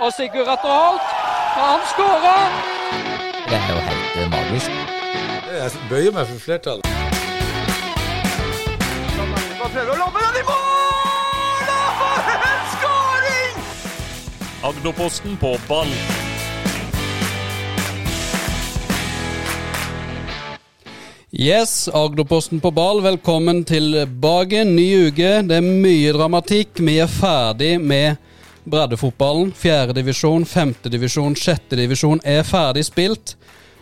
Og Sigurd Atter Holt, han skårer! Det er jo helt eh, magisk. Jeg bøyer meg for flertallet. Agderposten på ball. Yes, Agderposten på ball, velkommen tilbake. Ny uke, det er mye dramatikk. Vi er ferdig med breddefotballen. Fjerdedivisjon, femtedivisjon, sjettedivisjon er ferdig spilt.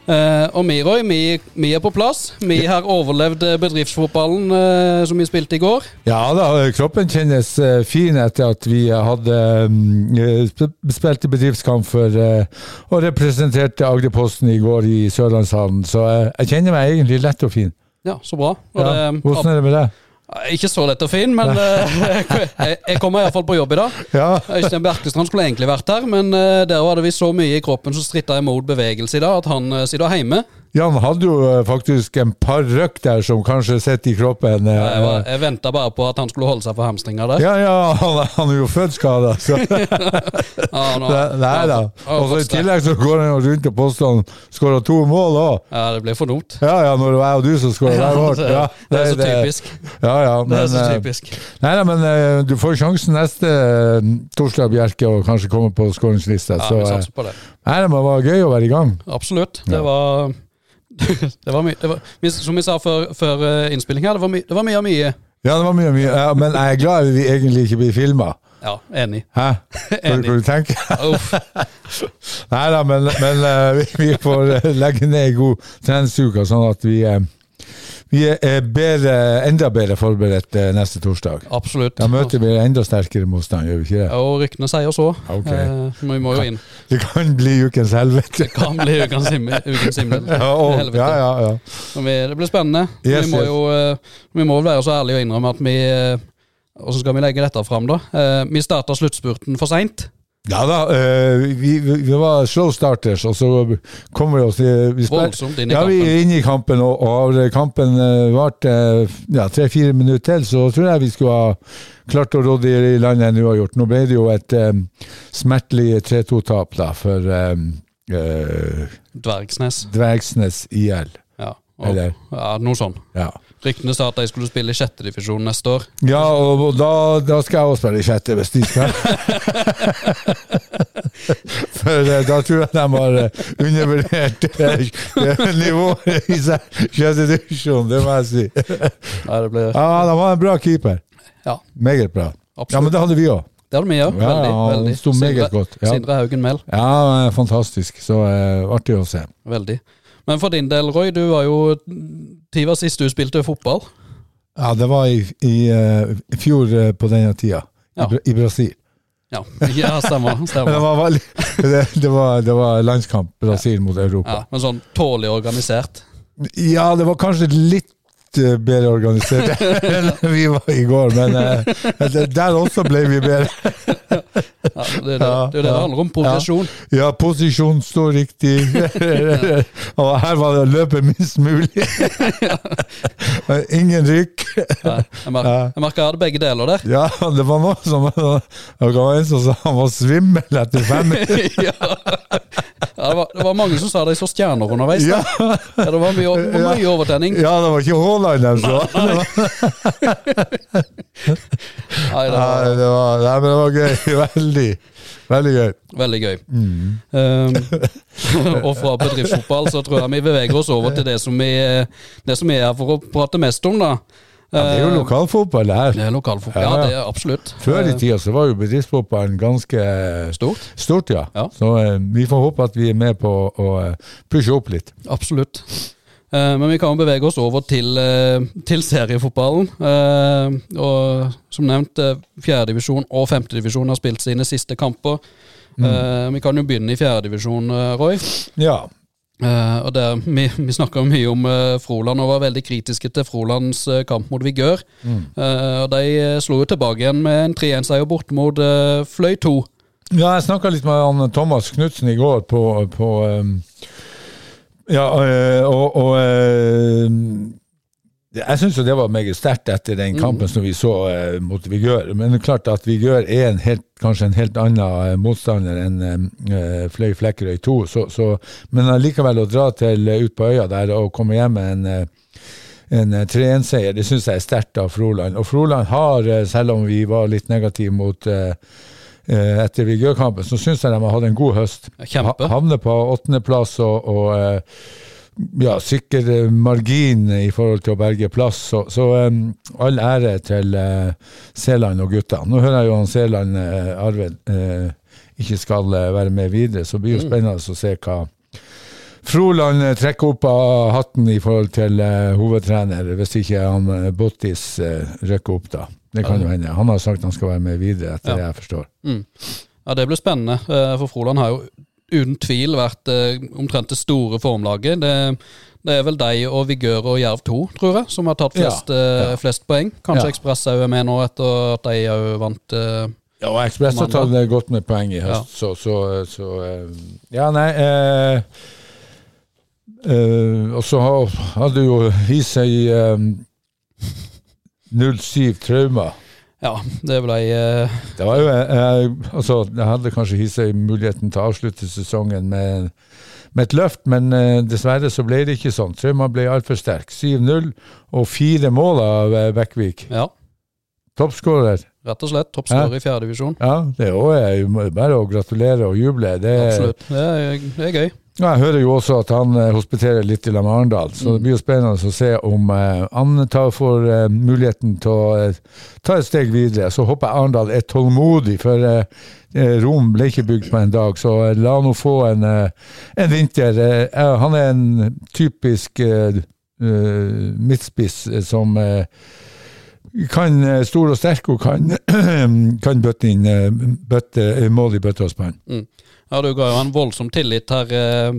Uh, og vi, Roy, vi, vi er på plass. Vi har overlevd bedriftsfotballen uh, som vi spilte i går. Ja da, kroppen kjennes uh, fin etter at vi hadde um, spilt i bedriftskamp for eh, og representerte Agderposten i går i Sørlandshallen. Så eh, jeg kjenner meg egentlig lett og fin. Ja, så bra. Og Ja. det- Hvordan er det med deg? Ikke så lett og fin, men eh, jeg, jeg kommer iallfall på jobb i dag. Ja, Øystein Bjerkestrand skulle egentlig vært her, men eh, der var det visst så mye i kroppen som stritta imot bevegelse i dag, at han uh, sitter hjemme. Jan hadde jo eh, faktisk en par røkk der som kanskje sitter i kroppen. Ja, Jeg, var- jeg venta bare på at han skulle holde seg for hamstringa der. Ja, ja, han, han er jo født skada, så Ja, nå- Nei da. Og så I tillegg så går han jo rundt og påstår han skåra to mål òg. Ja, det blir for dumt. Ja ja, når det var jeg og du som skåra hver vårt. det, Ja, det er så typisk. Ja, ja, Det er så eh, typisk. Nei, da, men eh, du får sjansen neste torsdag, Bjerke, og kanskje komme på skåringslista. Ja, så vi eh, satser på det. nei, det var gøy å være i gang. Absolutt. Det var det var mye det var, Som vi sa før, før eh, innspilling her, det var, my, det var mye av mye. Ja, det var mye, mye. Ja, men jeg er glad vi egentlig ikke blir filma. Ja, enig. Hæ? Enig. hva du tenker du? Nei da, men, men eh, vi, vi får eh, legge ned ei god treningsuke, sånn at vi, vi er bedre, enda bedre forberedt eh, neste torsdag. Absolutt. Da møter vi enda sterkere motstand, gjør vi ikke det? Og ryktene sier så. Okay. Eh, men vi må jo inn. Det kan bli ukens helvete. Det kan bli ukens. Ukens himmel. Ja, og, Helvete. ja, ja, ja. Vi, det blir spennende. Yes, vi, må jo, eh, vi må være så ærlige og innrømme at vi og så skal vi legge dette fram, da? Eh, Vi starta sluttspurten for seint. Ja da, eh, vi, vi, vi var slow starters, og så kom vi oss vi Voldsomt inn i Ja, vi kampen. er inne i kampen, og, og har kampen uh, vart eh, ja, tre-fire minutter til, så tror jeg vi skulle ha klart å rådde i landet enn vi har gjort. Nå ble det jo et um, smertelig 3-2-tap da, for um, eh, Dvergsnes. Dvergsnes IL. Ja, og, Eller? ja noe sånt. Ja, Ryktene sa at de skulle spille i sjettedivisjon neste år. ja og, da, da skal jeg også spille i sjette, hvis de skal. For eh, da tror jeg de har eh, undervurdert nivået i sjette divisjon, det må jeg si. Ja, det ble... Ja, de var en bra keeper. Ja, Meget bra. Ja, men det hadde vi òg. det hadde vi òg. Ja, Veldig. han veldig. Sindre-. Sindre Haugen Mehl. Ja, fantastisk. Så uh, artig å se. Veldig. Men for din del, Roy, du var jo Tid var sist du spilte fotball. Ja, det var i, i, eh, i fjor eh, på denne tida, Ja. i, i Brasil. Ja, ja stemmer. stemmer. det var, veldig, det, det, var, det var landskamp Brasil mot Ja, Europa. men sånn tålelig organisert. Ja, det var kanskje litt eh, bedre organisert enn vi var i går, men eh, der også ble vi bedre. Ja, det, er det, det er det ja. handler om. Posisjon. Ja, posisjon står riktig. Og her var det å løpe minst mulig. Ingen rykk. Ja, jeg, merka jeg hadde begge deler der. Ja, det var noe som Det var en som sa han var svimmel etter fem ja. Ja, det, var, det var mange som sa de så stjerner underveis. Ja. Ja, det var mye, mye overtenning. ja, det var ikke Haaland de så. Det var, Nei, det var nei, men det var gøy. Veldig. Veldig gøy. veldig gøy. Mm. Um, og fra bedriftsfotball så tror jeg vi beveger oss over til det som vi, det som vi er her for å prate mest om, da. Ja, det er jo Eh, lokalfotball, det her. Det er lokalfotball. Ja, Ja, ja. det er absolutt. Før i Eh, tida så var jo bedriftsfotballen ganske Stort. stort, ja. Ja. Så eh, vi får håpe at vi er med på å eh, pushe opp litt. Absolutt. Eh, Men vi kan jo bevege oss over til, eh, til seriefotballen. Eh, Og som nevnt, fjerdedivisjon og femtedivisjon har spilt sine siste kamper. Mm. Vi kan jo begynne i fjerdedivisjon, Roy. Ja. Og der, Vi, vi snakka mye om Froland og var veldig kritiske til Frolands kamp mot Vigør. Mm. Og De slo jo tilbake igjen med en 3-1-seier bort mot Fløy 2. Ja, jeg snakka litt med han Thomas Knutsen i går på, på um, Ja, og, og, og øh, Jeg syns det var meget sterkt etter den kampen som vi så eh, mot Vigør. Men det er klart at Vigør er en helt, kanskje en helt annen eh, motstander enn eh, Fløy Flekkerøy 2. Så, så, men allikevel å dra til eh, ut på øya der og komme hjem med en eh, en 3-1-seier. Det syns jeg er sterkt av Froland. Og Froland har, eh, selv om vi var litt negative mot eh, eh, etter Vigør-kampen, så syns jeg de har hatt en god høst. Kjempe. Havner på åttendeplass og, og eh, ja, sikker eh, margin i forhold til å berge plass. Så, så um, all ære til uh, Seland og gutta. Nå hører jeg jo han Seland uh, Arved uh, ikke skal være med videre, så det blir jo spennende å se hva Froland trekker opp av hatten i forhold til hovedtrener, hvis ikke han Bottis rykker opp, da. Det kan jo hende. Han har sagt han skal være med videre, etter Ja. det jeg forstår. Mm. Ja, det blir spennende, eh, for Froland har jo uten tvil vært eh, omtrent det store formlaget. Det, det er vel deg og Vigør og Jerv 2, tror jeg, som har tatt flest, ja, ja. flest poeng. Kanskje Ja. Ekspress òg er med nå, etter at de òg vant. eh, Ja, og Ekspress har tatt det godt med poeng i høst, så, så, så eh, Ja, nei eh, eh, Og så hadde jo Hisøy eh, 07 traumer. Ja, det ble eh, Det var jo eh, Altså, jeg hadde kanskje hissa muligheten til å avslutte sesongen med, med et løft, men eh, dessverre så ble det ikke sånn. Trauma ble altfor sterk. 7-0 og fire mål av eh, Bekkvik. Ja, Toppskårer. rett og slett. Toppskårer i fjerdedivisjon. Ja, det er jo bare å gratulere og juble. Det, Absolutt. Det er, det er gøy. Ja, jeg hører jo også at han eh, hospiterer litt i Lam Arendal, så det blir jo spennende å se om eh, han tar får eh, muligheten til å ta et steg videre. Så håper jeg Arendal er tålmodig, for Rom ble ikke bygd på en dag. Så la nå få en, en vinter. Han er en typisk midtspiss som kan stor og sterk og kan, kan bøtte inn bøtte, mål i bøtte og spann. Mm. Ja, Du ga jo en voldsom tillit her. eh,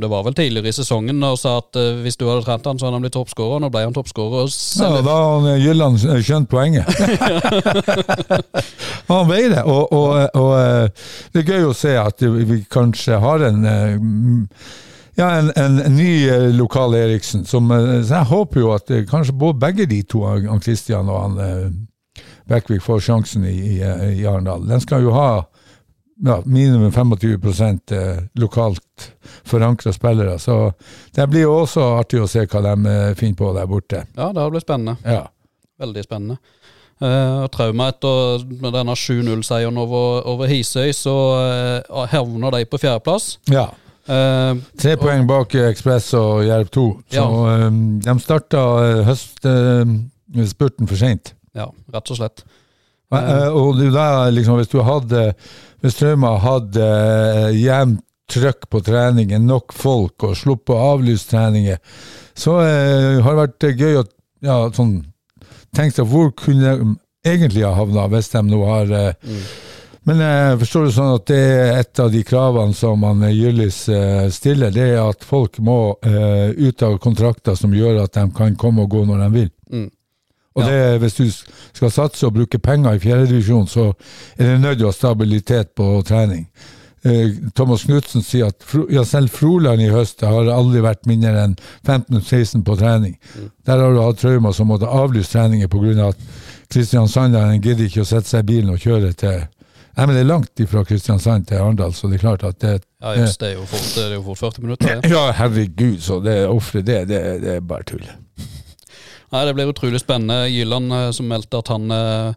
Det var vel tidligere i sesongen og sa at eh, hvis du hadde trent han, så hadde han blitt toppskårer. Nå ble han toppskårer. Ja, da har han, eh, Gylland skjønt poenget. han veier det. Og, og, og det er gøy å se at vi kanskje har en ja, en, en ny eh, lokal Eriksen. Som, eh, så jeg håper jo at eh, kanskje både begge de to, han Kristian Christian og han Bekkvik, får sjansen i, i, i Arendal. Den skal jo ha ja, minimum 25 eh, lokalt forankra spillere. Så det blir jo også artig å se hva de eh, finner på der borte. Ja, det blir spennende. Ja. Veldig spennende. Uh, Trauma etter denne 7-0-seieren over, over Hisøy, så uh, havner de på fjerdeplass. ja. Uh, Tre poeng bak eh, Ekspress og Jerv 2. Så Ja. um, de starta uh, høstspurten for seint. ja, rett og slett. Uh, og du der, liksom, hvis du hadde Hvis Trauma hadde uh, jevnt trøkk på treningen, nok folk og sluppet å avlyse treninger, så eh, har det vært uh, gøy å ja, sånn, tenke seg hvor kunne de egentlig ha havna, hvis de nå har uh, Men jeg forstår det sånn at det er et av de kravene som han eh, Gyllis eh, stiller, det er at folk må eh, ut av kontrakter som gjør at de kan komme og gå når de vil. Mm. Og Ja. det, hvis du skal satse og bruke penger i fjerdedivisjon, så er det nødt til å ha stabilitet på trening. Eh, Thomas Knutsen sier at ja, selv Froland i høst har aldri vært mindre enn 15-16 på trening. Der har du hatt traumer som måtte avlyse treninger pga. at Kristiansand gidder ikke å sette seg i bilen og kjøre til Nei, men Det er langt fra Kristiansand til Arendal, så det er klart at det Ja, just, det, er jo fort, det er jo fort 40 minutter. Ja, Ja, herregud, så det ofre det, det, det er bare tull. Nei, Det blir utrolig spennende. Jylland eh, som meldte at han eh,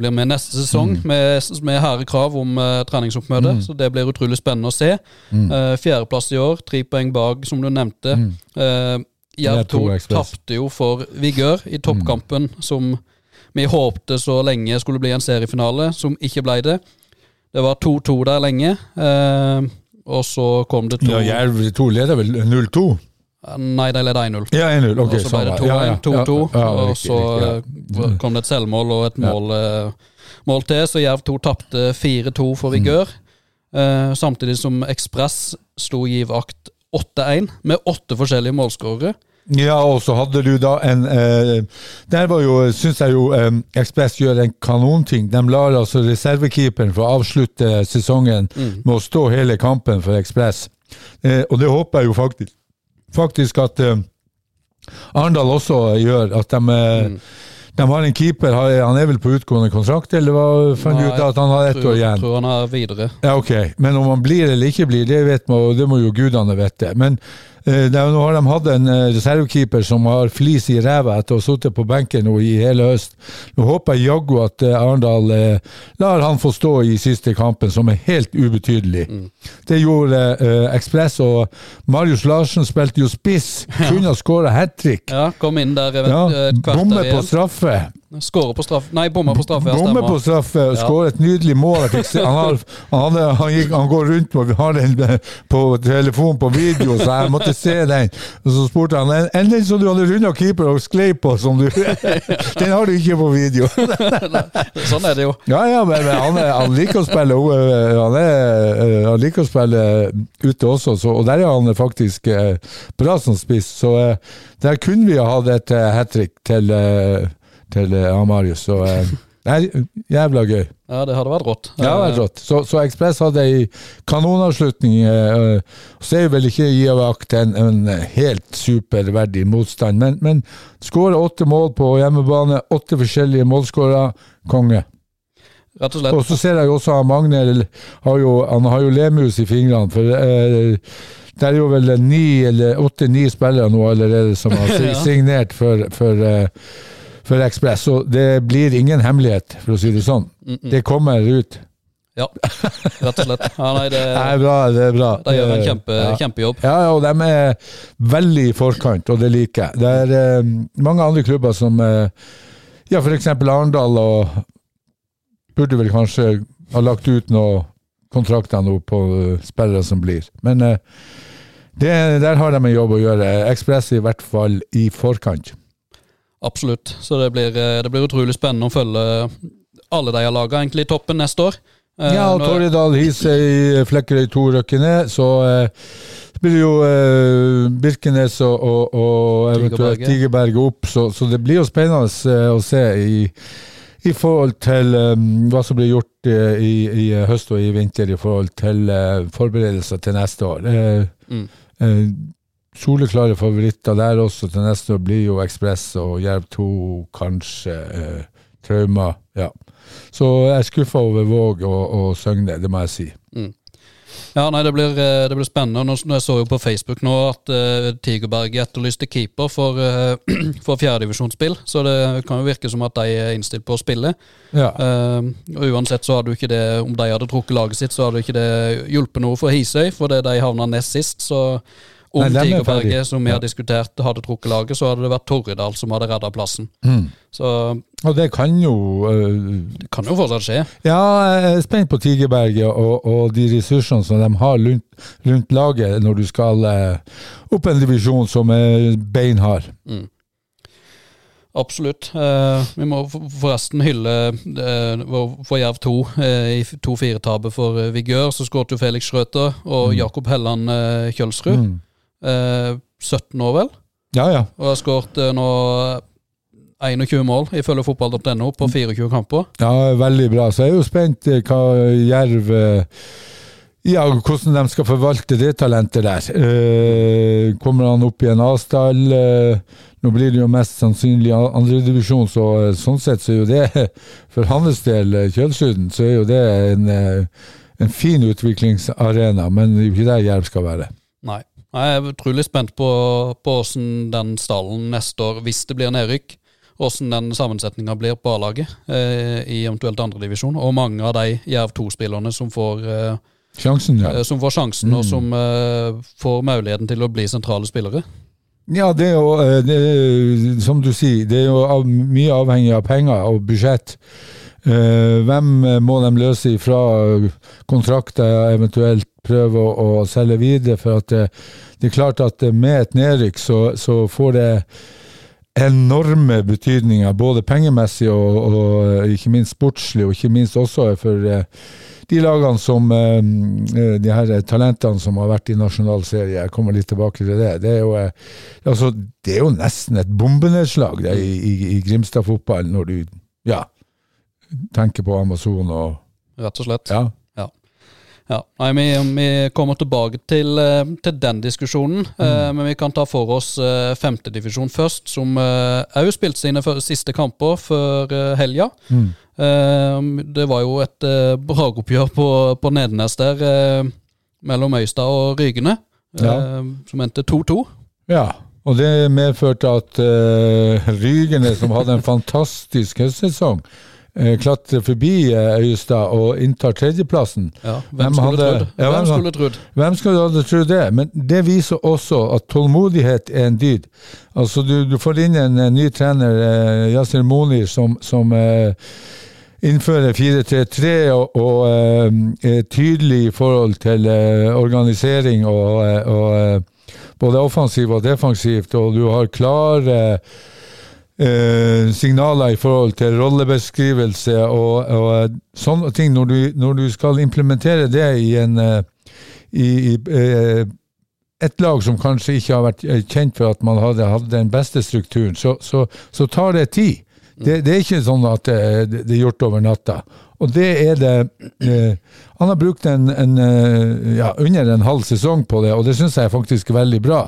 blir med neste sesong med, med harde krav om uh, treningsoppmøte. Så det blir utrolig spennende å se. Eh, Fjerdeplass i år, tre poeng bak, som du nevnte. Mm. Jerv Jerv 2 2 tapte jo for Vigør i toppkampen, som vi håpte så lenge skulle bli en seriefinale, som ikke ble det. Det var 2-2 der lenge, eh, og så kom det to Ja, Jerv 2 leder vel 0-2? Nei, de leda 1-0. Ja, 1-0. Ok, og så ble det var det. Ja, 2-1, ja, 2-2, ja, ja, og så eh, kom det et selvmål og et mål, eh, mål til, så Jerv 2 tapte 4-2 for Vigør. Uh, samtidig som Ekspress sto givakt 8-1, med åtte forskjellige målskårere. Ja, og så hadde du da en eh, Der var jo, syns jeg jo eh, Ekspress gjør en kanonting. De lar altså reservekeeperen få avslutte sesongen med å stå hele kampen for Ekspress. Eh, og det håper jeg jo faktisk, faktisk at uh, Arendal også gjør. At de, eh, Mm. de har en keeper, han er vel på utgående kontrakt, eller hva fant du ut at han har ett tror, år igjen? tror han er videre. Ja, ok. Men om han blir eller ikke blir, det vet man, det må jo gudene vite. Men eh, nå har de hatt en eh, reservekeeper som har flis i ræva etter å ha sittet på benken nå i hele høst. Nå håper jeg jaggu at eh, Arendal lar han få stå i siste kampen, som er helt ubetydelig. Mm. Det gjorde eh, Ekspress, og Marius Larsen spilte jo spiss. Kunne ha skåra hat trick. Ja, kom inn der eh, Ja, Bomme på straffe. Skårer på straff Nei, bomma på straffe. ja, på straffe Ja. skårer et nydelig mål. Han, har, han, han, gikk, han går rundt og vi har den på telefon på video, så jeg måtte se den. Og så spurte han "En- en den som du hadde runda keeper og sklei på, som du Den har du ikke på video. Sånn er det jo. Ja, ja, men, men han, er, han liker å spille eh, Han, er, eh, han liker å spille ute også, så, og der er han faktisk eh, bra som spiss. Så der kunne vi ha hatt et hat trick til, til eh, han Marius. Så eh, er jævla gøy. Ja, det hadde vært rått. Ja, det vært rått. Så, så Ekspress hadde ei kanonavslutning. eh, Så er jo vel ikke Giavak en, en helt superverdig motstand, men, men skårer åtte mål på hjemmebane. Åtte forskjellige målskårere. Konge. Rett og slett. Og så ser jeg jo også at Magne har jo, han har jo lemus i fingrene. For eh, det er jo vel ni eller åtte-ni spillere nå allerede som har signert for, for, eh, for Ekspress. Så det blir ingen hemmelighet, for å si det sånn. Mm -mm. Det kommer ut. Ja, rett og slett. Ja, nei, det, Det er bra, det er bra. de gjør en kjempe, ja. kjempejobb. Ja, og de er veldig i forkant, og det liker jeg. Det er eh, mange andre klubber som eh, Ja, f.eks. Arendal og burde vel kanskje ha lagt ut noen kontrakter nå på eh, spillere som blir. Men eh, det, der har de en jobb å gjøre. Ekspress i hvert fall i forkant. Absolutt. Så det blir, eh, det blir utrolig spennende å følge alle de har laga egentlig i toppen neste år. Eh, Ja, og nå- Torridal, i Flekkerøy 2 røkker ned, så eh, blir jo eh, Birkenes og, og, og eventuelt Tigerberget. Tigerberget opp, så, så det blir jo spennende eh, å se i, i forhold til um, hva som blir gjort i, i, i høst og i vinter i forhold til uh, forberedelser til neste år. Eh, Mm. Eh, soleklare favoritter der også til neste år blir jo Ekspress og Jerv 2, kanskje eh, Trauma. Ja. Så jeg er skuffa over Våg og, og Søgne, det må jeg si. Ja, nei, det blir, eh, det blir spennende. Nå, nå jeg så jo på Facebook nå at uh, Tigerberget etterlyste keeper for, uh, for fjerdedivisjonsspill, så det kan jo virke som at de er innstilt på å spille. Ja. Uh, og Uansett så hadde jo ikke det, om de hadde trukket laget sitt, så hadde jo ikke det hjulpet noe for Hisøy, for det de havna nest sist. Så om Nei, er Tigerberget, som vi har diskutert, hadde trukket laget, så hadde det vært Torridal som hadde redda plassen. Mm. Så Og det kan jo uh, det kan jo fortsatt skje. Ja, jeg er spent på Tigerberget og, og de ressursene som de har rundt, rundt laget når du skal uh, opp en divisjon som er beinhard. Mm. Absolutt. Eh, vi må forresten hylle eh, for Jerv 2 eh, i 2-4-tapet for eh, Vigør. Så skåret jo Felix Schrøter og Mm. Jakob Helland Kjølsrud. Mm. Eh, 17 år, vel? Ja, ja. Og har skåret eh, nå 21 mål, ifølge fotball.no, på 24 kamper. Ja, veldig bra. Så jeg er jo spent eh, hva Jerv eh, Ja, hvordan de skal forvalte det talentet der. Eh, kommer han opp i en A-stall? Eh, nå blir det jo mest sannsynlig andredivisjon, så eh, sånn sett så er jo det For hans del, Kjølsuden, så er jo det en, eh, en fin utviklingsarena, men det er jo ikke der Jerv skal være. Nei. Jeg er utrolig spent på på hvordan den stallen neste år, hvis det blir nedrykk, hvordan den sammensetninga blir på A-laget eh, i eventuelt andredivisjon. Og mange av de Jerv 2-spillerne som får eh, Sjansen, ja. eh, som får sjansen, og Mm. som eh, får muligheten til å bli sentrale spillere. Ja, det er jo, eh, det er, som du sier, det er jo av, mye avhengig av penger og budsjett. Eh, hvem må de løse ifra kontrakter, eventuelt prøve å, å selge videre? For at det, det er klart at med et nedrykk så, så får det enorme betydninger, både pengemessig og, og ikke minst sportslig, og ikke minst også for eh, de lagene som eh, De her talentene som har vært i nasjonal serie. Jeg kommer litt tilbake til det. Det er jo, eh, altså, det er jo nesten et bombenedslag det, i, i, i Grimstad-fotballen, når du ja, tenker på Amazon og Rett og slett. Ja. Ja, nei, vi, vi kommer tilbake til, eh, til den diskusjonen, eh, men vi kan ta for oss eh, femtedivisjon først, som òg spilte sine siste kamper før eh, helga. Mm. Eh, det var jo et eh, bragoppgjør på, på Nedenes der, eh, mellom Øystad og Rygene, eh, Ja. som endte 2-2. Ja, og det medførte at Rygene, som hadde en fantastisk høstsesong, uh, klatrer forbi uh, Øyestad og inntar tredjeplassen. Ja, Hvem hvem skulle hadde-? Ja, Hvem hvem skulle trodd? Hvem skulle trodd det? Men det viser også at tålmodighet er en dyd. Altså, du, du får inn en, eh, ny trener, eh, Yasir Monir, som, som eh, innfører 4-3-3 og, og eh, tydelig i forhold til eh, organisering og, eh, eh, både offensivt og defensivt, og du har klare eh, signaler i forhold til rollebeskrivelse og, og eh, sånne ting. Når du, når du skal implementere det i en eh, i, i eh, et lag som kanskje ikke har vært kjent for at man hadde, hadde den beste strukturen, så, så, så tar det tid. Det, det er ikke sånn at det, det er gjort over natta. Og det er det eh, Han har brukt en, en, eh, ja, under en halv sesong på det, og det syns jeg er faktisk veldig bra.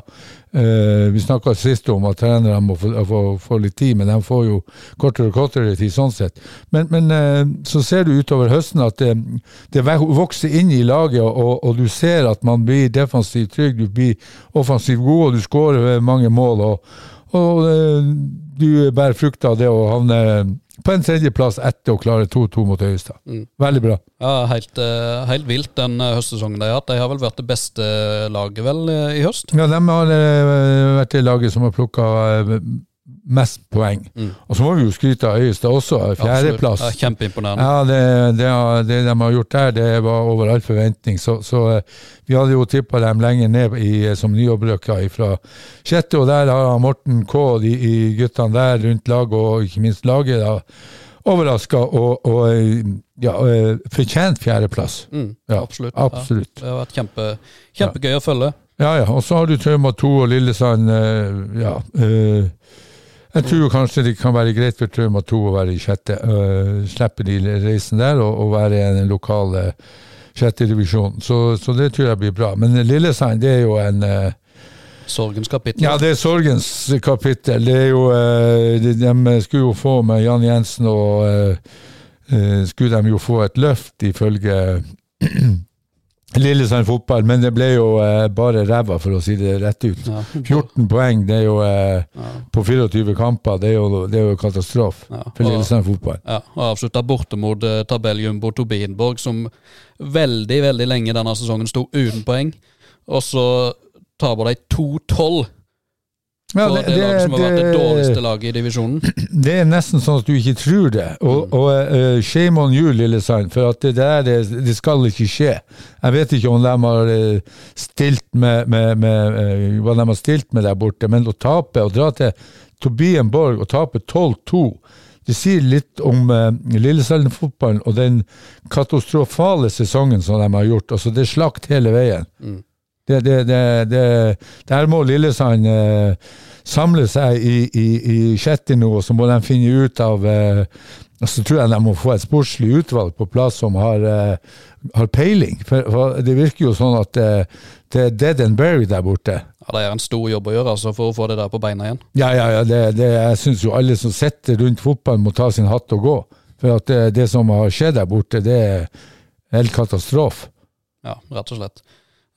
Eh, vi snakka sist om at trenere må få, få, få litt tid, men de får jo kortere og kortere tid sånn sett. Men, men eh, så ser du utover høsten at det, det vokser inn i laget, og, og du ser at man blir defensivt trygg, du blir offensivt god, og du skårer mange mål. og og eh, du bærer frukt av det å havne på en tredjeplass etter å klare 2-2 mot Øyestad. Mm. Veldig bra. Ja, helt, eh, helt vilt den eh, høstsesongen de har hatt. De har vel vært det beste laget vel i høst? Ja, de har eh, vært det laget som har plukka mest poeng. Mm. Og så må vi jo skryte av Øyestad også. Fjerdeplass. Absolutt. Ja, kjempeimponerende. Ja, det, det, det de har gjort der, det var over all forventning. Så, så eh, vi hadde jo tippa dem lenger ned i, eh, som nyopprykka fra sjette, og der har Morten K og de i guttene der rundt laget, og ikke minst laget, da, overraska og, og eh, ja, eh, fortjent fjerdeplass. Mm, Ja, absolutt. absolutt. Ja, det har vært kjempe, kjempegøy å følge. Ja, ja. Og så har du Trauma 2 og Lillesand. eh, ja. eh, jeg tror kanskje det kan være greit for Trauma 2 å være i sjette. Uh, slippe de reisen der og, og være i den lokale sjette divisjon. Så, så det tror jeg blir bra. Men Lillesand, det er jo en eh, Sorgens kapittel. Ja, det er sorgens kapittel. Det er jo eh, de, de skulle jo få med Jan Jensen og eh, eh, skulle de jo få et løft, ifølge Lillesand fotball, men det ble jo eh, bare ræva, for å si det rett ut. Ja. 14 poeng, det er jo eh, Ja. på 24 kamper, det er jo, det er jo katastrofe Ja, for Lillesand fotball. Ja, og avslutta borte mot uh, tabelljumbo Tobinborg, som veldig veldig lenge denne sesongen sto uten poeng. Og så taper de 2-12 Ja, det, det, laget som har vært det dårligste laget i divisjonen. Det er nesten sånn at du ikke tror det. Og, og uh, shame on you, Lillesand, for at det der det, det skal ikke skje. Jeg vet ikke om de har eh, stilt med, med, med eh, hva de har stilt med der borte, men å tape og dra til Tobienborg og tape 12-2 det sier litt om uh, Lillesand-fotballen og den katastrofale sesongen som de har gjort. Altså, det er slakt hele veien. Mm. Det, det, det, der må Lillesand eh, samle seg i, i, i sjette nå, og så må de finne ut av eh, Så tror jeg de må få et sportslig utvalg på plass som har, eh, har peiling. For, for det virker jo sånn at eh, det er dead and buried der borte. Ja, Det er en stor jobb å gjøre altså, for å få det der på beina igjen. Ja, ja, ja. Det, det, jeg syns jo alle som sitter rundt fotballen, må ta sin hatt og gå. For det, det som har skjedd der borte, det er helt katastrofe. Ja, rett og slett.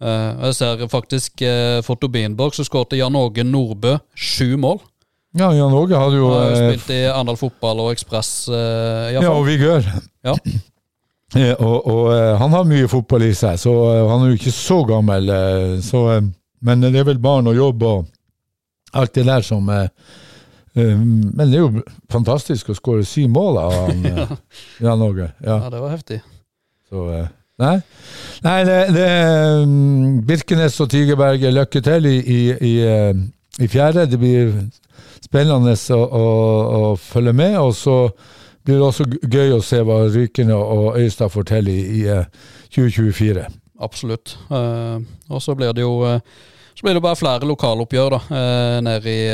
Eh, jeg ser faktisk uh, for Tobienborg som skåret Jan Åge Nordbø sju mål. Ja, Jan Åge hadde jo uh, eh, spilt i Arendal fotball og Ekspress, uh, Ja, og Vigør. Ja. Eh, Og, og eh, han har mye fotball i seg, så eh, han er jo ikke så gammel. eh, Så, eh, men det er vel barn og jobb og alt det der som eh, eh, Men det er jo fantastisk å skåre syv mål av han, eh, Jan Åge. Ja, Ja, det var heftig. så, eh, nei, nei det, det mm, Birkenes og Tigerberget, lykke til i, i, i, eh, i fjerde. Det blir spennende å, å, å følge med. Og så blir det også gøy å se hva Rykene og Øystad får til i, i eh, 2024. Absolutt. Eh, og så blir det jo så blir det bare flere lokaloppgjør da, nede i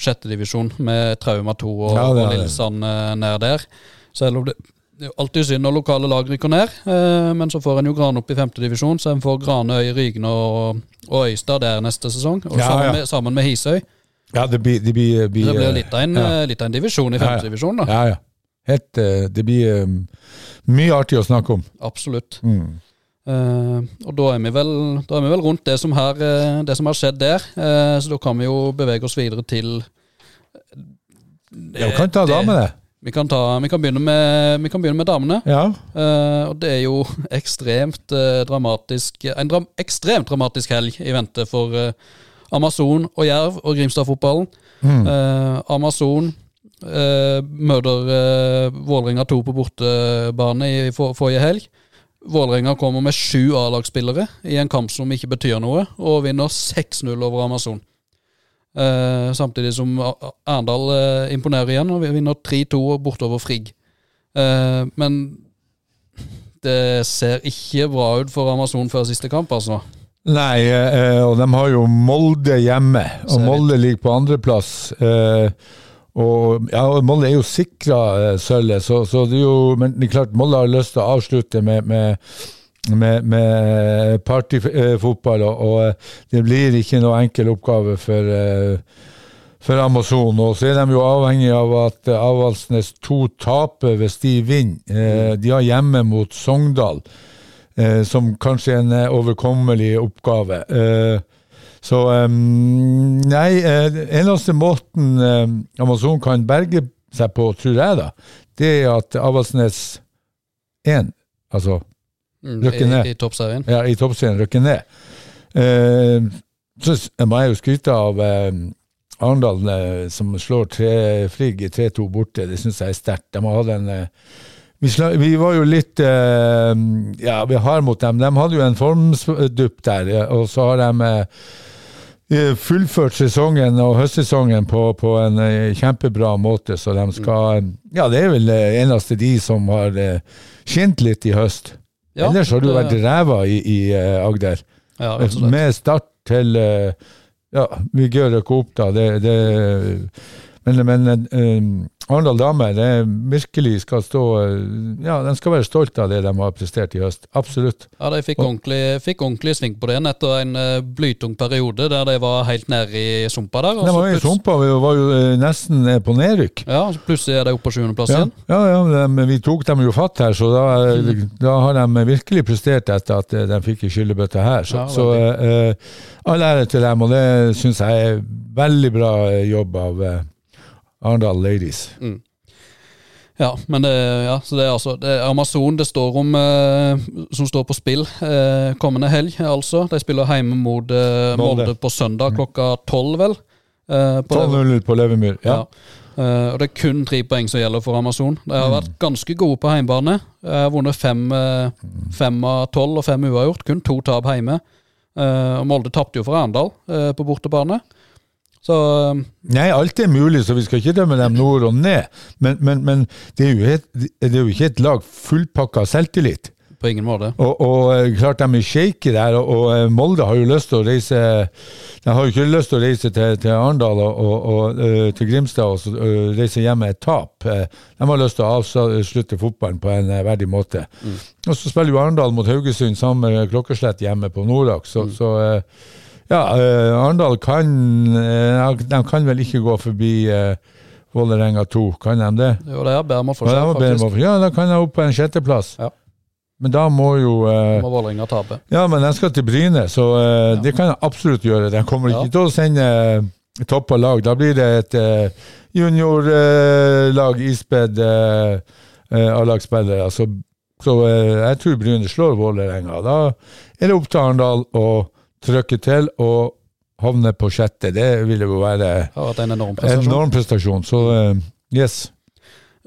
sjette divisjon, med Trauma 2 og, Ja, og. Lillesand ned der. Selv om det det er jo alltid synd når lokale lag rykker ned, eh, men så får en jo Gran opp i femtedivisjon, så en får Granøy, Rygne og, og Øystad der neste sesong. Og Ja, sammen, ja. Med, sammen med Hisøy. Ja, det blir, det blir, blir det blir litt av en, ja. eh, litt av en divisjon i femtedivisjon, da. Ja, ja. Helt, eh, det blir um, mye artig å snakke om. Absolutt. Mm. Uh, og da er, vi vel, da er vi vel rundt det som, her, det som har skjedd der, uh, så da kan vi jo bevege oss videre til Ja, vi kan ta det- damene. Vi kan, ta, vi, kan med, vi kan begynne med damene. Ja. Uh, og det er jo ekstremt uh, dramatisk En dram ekstremt dramatisk helg i vente for uh, Amazon og Jerv og Grimstad-fotballen. Mm. Amazon møter Vålerenga 2 på bortebane i for, forrige helg. Vålerenga kommer med sju A-lagsspillere i en kamp som ikke betyr noe, og vinner 6-0 over Amazon. Eh, samtidig som Arendal eh, imponerer igjen, og vi vinner 3-2 bortover Frigg. Eh, men det ser ikke bra ut for Amazon før siste kamp, altså. Nei, og de har jo Molde hjemme, og Molde ligger på andreplass. Eh, og ja, og Molde er jo sikra sølvet, så, så det er jo Men det er klart, Molde har lyst til å avslutte med, med med, med partyfotball, og, og eh, det blir ikke noe enkel oppgave for, eh, for Amazon. Og så er de jo avhengig av at eh, Avaldsnes 2 taper hvis de vinner. Eh, de har hjemme mot Sogndal, eh, som kanskje er en eh, overkommelig oppgave. Eh, så eh, Nei, eh, eneste måten eh, Amazon kan berge seg på, tror jeg, da, det er at Avaldsnes 1, altså Mm, Rykker ned. I, i toppserien. ja, i toppserien rykker ned. Eh, så må jeg jo skryte av eh, Arendal, eh, som slår tre, Frigg 3-2 borte. Det syns jeg er sterkt. De har hatt en eh, vi, vi var jo litt eh, ja, vi har mot dem. De hadde jo en formdupp der, eh, og så har de eh, fullført sesongen og høstsesongen på, på en eh, kjempebra måte, så de skal Ja, det er vel eneste de som har eh, skint litt i høst. Ja, Ellers har du vært ræva i, i eh, Agder. Ja. Med start til eh, Ja, vi gjør ikke opp, da. Det, det, men men uh, Arendal damer det virkelig skal stå eh, Ja, de skal være stolt av det de har prestert i høst. Absolutt. Ja, de fikk ordentlig, fikk ordentlig sving på det etter en eh, blytung periode der de var helt nede i sumpa der. De var jo i sumpa, vi var jo nesten på nedrykk. Ja, plutselig er de oppe på sjuendeplass Ja, igjen. ja, ja de, men vi tok dem jo fatt her, så da, mm. da har de virkelig prestert etter at de fikk ei skyllebøtte her. Så, Ja, så uh, all ære til dem, og det syns jeg er veldig bra jobb av eh, Arendal Ladies. Ja, men det, ja, så det er altså det er Amazon det står om eh, som står på spill eh, kommende helg, altså. De spiller hjemme mot eh, Molde. På søndag klokka tolv, vel. Eh, på det- 12-0 på Levermyr. Ja. Ja. Eh, og det er kun tre poeng som gjelder for Amazon. De har vært ganske gode på hjemmebane. Har vunnet fem, eh, fem av tolv og fem uavgjort. Kun to tap hjemme. Eh, og Molde tapte jo for Arendal på bortebane. Så Nei, alt er mulig, så vi skal ikke dømme dem nord og ned. Men, men, men det, er et, det er jo ikke et lag fullpakka selvtillit. på ingen måte. Og, og eh, klart de er shaky der, og, og eh, Molde har jo lyst til å reise De har jo ikke lyst til å reise til, til Arendal og, og, eh, til Grimstad og så, reise hjem med et tap. De har lyst til å avslutte fotballen på en verdig måte. Og så spiller jo Arendal mot Haugesund sammen med klokkeslett hjemme på Norak, så, så eh, ja, uh, Arendal kan uh, De kan vel ikke gå forbi uh, Vålerenga 2, kan de det? Jo, det er med Ja, forskjell, de faktisk. mål. ja, da kan de opp på en sjetteplass. Ja. Men da må jo uh, Må Vålerenga tape. Ja, men de skal til Bryne, så uh, Ja. det kan de absolutt gjøre. De kommer Ja. ikke til å sende uh, toppa lag. Da blir det et uh, juniorlag ispedd uh, A-lagsspillere. Så, så eh, jeg tror Bryne slår Vålerenga. Da er det opp til Arendal å trykke til og havne på sjette. Det ville jo være en enorm prestasjon. enorm prestasjon. Så eh, yes.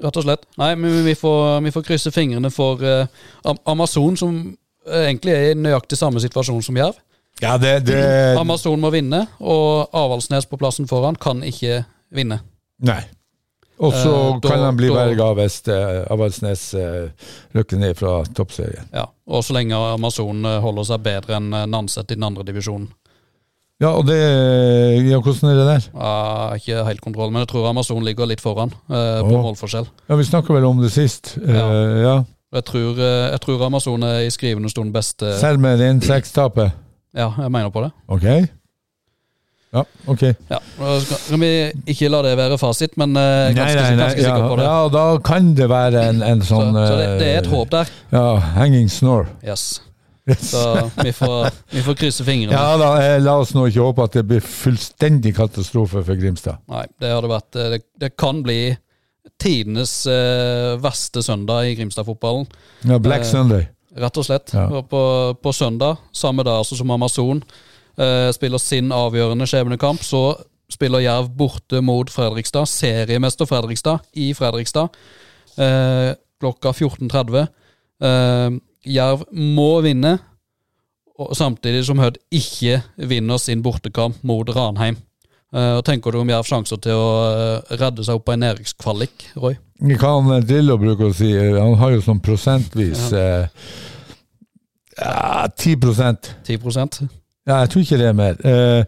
Rett og slett. Nei, men vi får, vi får krysse fingrene for eh, Amazon, som eh, egentlig er i nøyaktig samme situasjon som Jerv. Ja, det, det Amazon må vinne, og Avaldsnes på plassen foran kan ikke vinne. Nei. Og så Eh, kan han bli verga berga hvis uh, Avaldsnes uh, rykker ned fra toppserien. Ja, Og så lenge Amazon eh, holder seg bedre enn eh, Nanset i den andre divisjonen, Ja, og det Ja, hvordan er det der? Ja, ikke helt kontroll, men jeg tror Amazon ligger litt foran eh, på målforskjell. Ja, Vi snakka vel om det sist. Ja. Eh, ja. Jeg tror, eh, jeg tror Amazon er i skrivende stund beste Selv med 1-6-tapet? Ja, jeg mener på det. Ok. Ja, ok. Ja, kan vi ikke la det være fasit, men ganske, nei, nei, ganske, ganske sikker på det. ja, da kan det være en, en sånn så det, det er et eh, håp der. Ja, hanging snore. Yes. Yes. Så vi får, vi får krysse fingrene. Ja da, eh, la oss nå ikke håpe at det blir fullstendig katastrofe for Grimstad. Nei, det hadde vært eh, Det, det kan bli tidenes eh, verste søndag i Grimstad-fotballen. Ja, Black Eh, Sunday. Rett og slett. Ja. På, på søndag, samme dag altså som Amazon, eh, spiller sin avgjørende skjebnekamp, så spiller Jerv borte mot Fredrikstad, seriemester Fredrikstad, i Fredrikstad, eh, klokka 14.30. Eh, Jerv må vinne, og samtidig som Hødd ikke vinner sin bortekamp mot Ranheim. Eh, og Tenker du om Jerv sjanser til å eh, redde seg opp på en nedrykkskvalik, Roy? Hva han eh, Drillo bruker å si, eh, han har jo sånn prosentvis ja. eh, ja, 10 10 Ja, jeg tror ikke det er mer. Eh,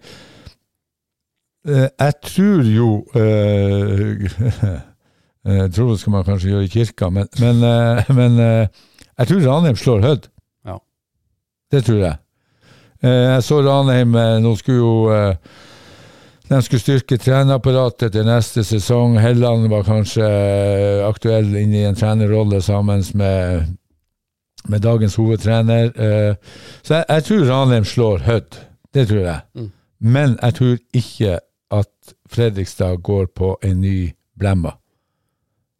eh, jeg tror jo eh, Jeg tror det skal man kanskje gjøre i kirka, men, men, eh, men eh, jeg tror Ranheim slår Hødd. Ja. Det tror jeg. Eh, jeg så Ranheim eh, Nå skulle jo eh, de skulle styrke trenerapparatet til neste sesong. Helland var kanskje eh, aktuell inn i en trenerrolle sammen med, med dagens hovedtrener. Eh, så jeg, jeg tror Ranheim slår Hødd. Det tror jeg. Mm. Men jeg tror ikke at Fredrikstad går på en ny blemma.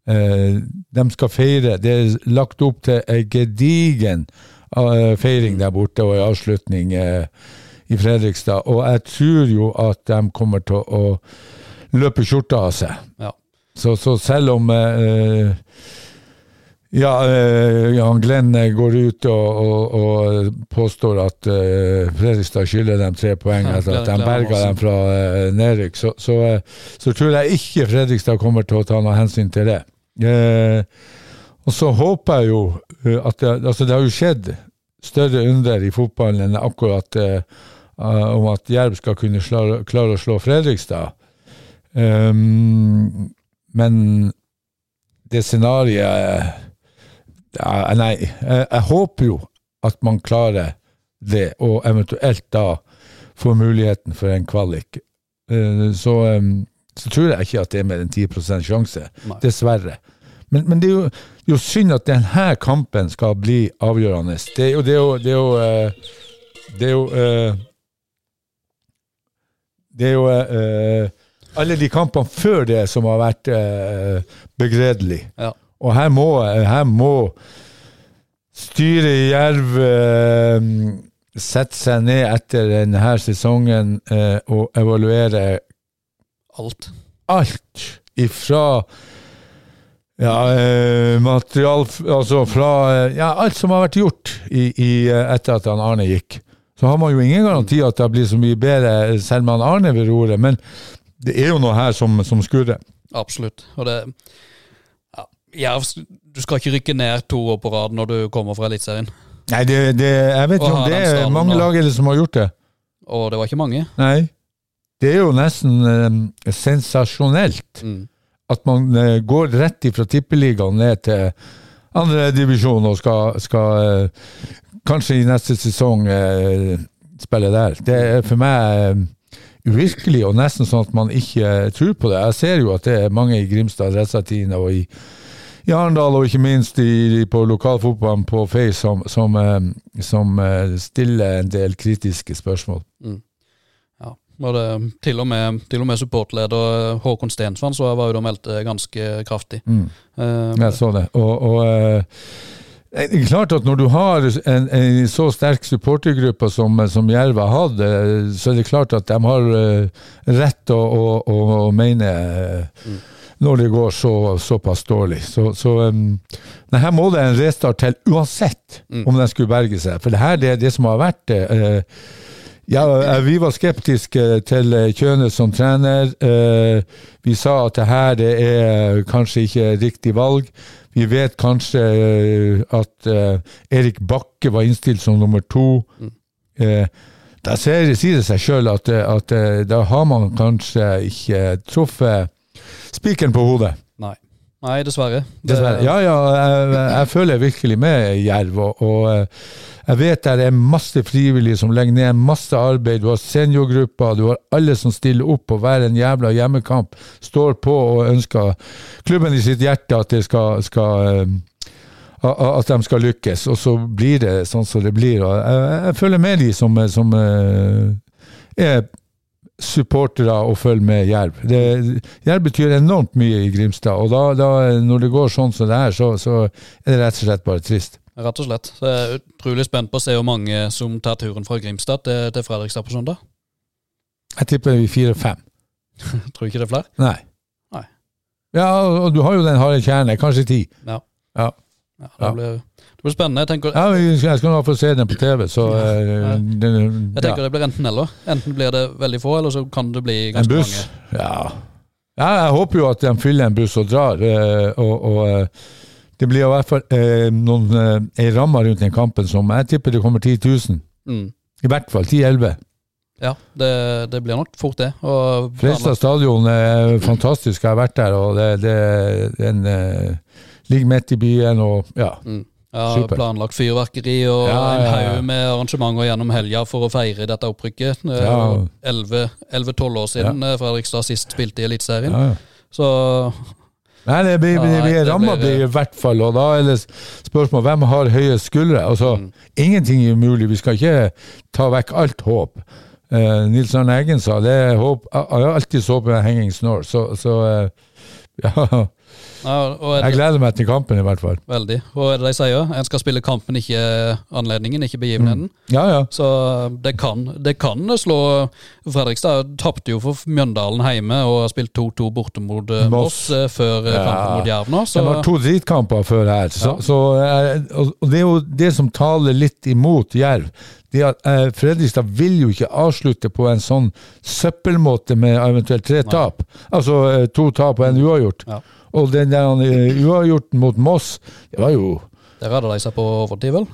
Eh, de skal feire. Det er lagt opp til en gedigen eh, feiring der borte og en avslutning i Fredrikstad. Og jeg tror jo at de kommer til å løpe skjorta av seg. Ja. Så, så selv om ja, eh, Jan Glenn eh, går ut og, og, og påstår at eh, Fredrikstad skylder dem tre poeng etter at Glenn- de berga dem fra nedrykk, så, så, så tror jeg ikke Fredrikstad kommer til å ta noe hensyn til det. Og så håper jeg jo at det, altså det har jo skjedd større under i fotballen enn akkurat om at Jerv skal kunne klare å slå Fredrikstad. Um, men det scenarioet ja, Nei, jeg, jeg håper jo at man klarer det, og eventuelt da får muligheten for en kvalik. Eh, så, så tror jeg ikke at det er mer enn 10 sjanse. Nei. Dessverre. Men, men det er jo, det er jo synd at denne kampen skal bli avgjørende. Det er jo Det er jo, det er jo, eh, det er jo eh, Det er jo alle de kampene før det som har vært begredelig. Ja. Og her må, her må styret i Jerv eh, sette seg ned etter denne sesongen eh, og evaluere Alt. alt ifra ja, eh, material Altså fra eh, ja, alt som har vært gjort i, i, eh, etter at han Arne gikk. Så har man jo ingen garanti at det blir så mye bedre selv med han Arne ved roret, men det er jo noe her som, som skurrer. Absolutt. Og det Jerv Du skal ikke rykke ned to år på rad når du kommer fra Eliteserien. Nei, det, det, jeg vet ikke om det er mange lag som har gjort det. Og det var ikke mange. Nei. Det er jo nesten um, sensasjonelt Mm. at man uh, går rett ifra tippeligaen ned til andredivisjon og skal, skal uh, kanskje i neste sesong uh, spille der. Det er for meg uvirkelig og nesten sånn at man ikke tror på det. Jeg ser jo at det er mange i Grimstad, Dressatine og i, i Arendal, og ikke minst i, på lokalfotballen på Face, som, som, eh, som eh, stiller en del kritiske spørsmål. Ja. Og det, til, og med, til og med supportleder Håkon Stensvann så var jo da meldt ganske kraftig. Mm. Eh, Jeg så det. Og, og eh, det er klart at når du har en, en så sterk supportergruppe som, som Jerv har hatt, eh, så er det klart at de har eh, rett å, å, å, mene eh, når det går så, såpass dårlig. Så, så um, nei, her må det en restart til, uansett Mm. om de skulle berge seg. For det her det er det som har vært uh, ja, eh, Vi var skeptiske til eh, Kjønes som trener. Uh, Vi sa at det her det er kanskje ikke riktig valg. Vi vet kanskje uh, at Erik Bakke var innstilt som nummer to. Mm. Da sier, det seg sjøl at, at da har man kanskje ikke truffet spikeren på hodet. Nei. Nei, dessverre. Det- Dessverre. Ja, ja, jeg, jeg føler virkelig med Jerv. Og, og eh, jeg vet det er masse frivillige som legger ned masse arbeid. Du har seniorgrupper, du har alle som stiller opp på hver en jævla hjemmekamp. Står på og ønsker klubben i sitt hjerte at det skal, skal eh, at de skal lykkes, og så blir det sånn som det blir. Og jeg, jeg føler med de som, som eh, er supportere og følge med Jerv. Det, Jerv betyr enormt mye i Grimstad, og da, da, når det går sånn som det er, så, så er det rett og slett bare trist. Rett og slett. Så jeg er utrolig spent på å se hvor mange som tar turen fra Grimstad til, til Fredrikstad på søndag. Jeg tipper vi fire-fem. Tror ikke det er flere? Nei. Nei. Ja, og du har jo den harde kjernen. kanskje ti. Ja. Ja. Ja, det. Blir, det blir spennende. Jeg tenker, Ja, jeg skal- jeg skal fall få se den på TV, så eh, Ja. det, jeg tenker det blir enten eller. Enten blir det veldig få, eller så kan det bli ganske mange. En buss. mange. Ja. ja, jeg håper jo at de fyller en buss og drar, eh, og, og eh, det blir i hvert fall eh, noen eh, ei ramme rundt den kampen som jeg tipper det kommer 10 000. Mm. I hvert fall 10-11. Ja, det, det blir nok fort det. Fredstad stadion er fantastisk, jeg har vært der, og det, det, den eh, ligger midt i byen, og ja. Mm. Ja, Super. planlagt fyrverkeri og Ja, en ja, en haug med arrangementer gjennom helga for å feire dette opprykket. Eh, Ja. 11-12 år siden eh, Fredrikstad sist spilte i Eliteserien. ja. ja. Så Nei, det blir, Ja, nei, det ramma blir- i hvert fall, og da er det spørsmål hvem har høye skuldre. Altså, Mm. Ingenting er umulig, vi skal ikke ta vekk alt håp. Uh, Nils Arne Eggen sa det er håp, jeg har alltid så på en hanging snore, så, så uh, ja, ja, jeg gleder meg til kampen i hvert fall. Veldig. Og er det de sier? En skal spille kampen, ikke anledningen, ikke begivenheten. Ja, ja. Så det kan, det kan slå Fredrikstad tapte jo for Mjøndalen hjemme og har spilt 2-2 borte mot eh, Moss. Eh, før eh, Ja. kampen mot Jerv nå. Så Det var to dritkamper før her, så, så, og det er jo det som taler litt imot Jerv. Det er at eh, Fredrikstad vil jo ikke avslutte på en sånn søppelmåte med eventuelt tre tap. Altså eh, to tap og en uavgjort. Ja. Og den der eh, uavgjorten mot Moss, det var jo det redda de seg på overtid, vel?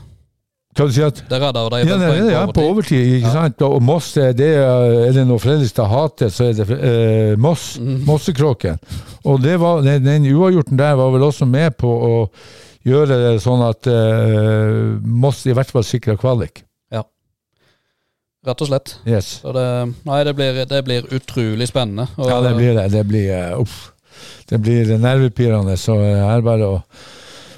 Hva du si at Det redda de ja, det, er- ja, på overtid, ikke sant? Og Moss, eh, det er, er det noe Fredrikstad hater, så er det eh, Moss. Mm. Mossekråken. Og det var, den, den uavgjorten der var vel også med på å gjøre det sånn at eh, Moss i hvert fall sikra kvalik. Ja. Rett og slett. Yes. Så det, nei, det blir, det blir utrolig spennende. Og- Ja, det blir det. Det blir, uh, uff. Det blir nervepirrende, så det er bare å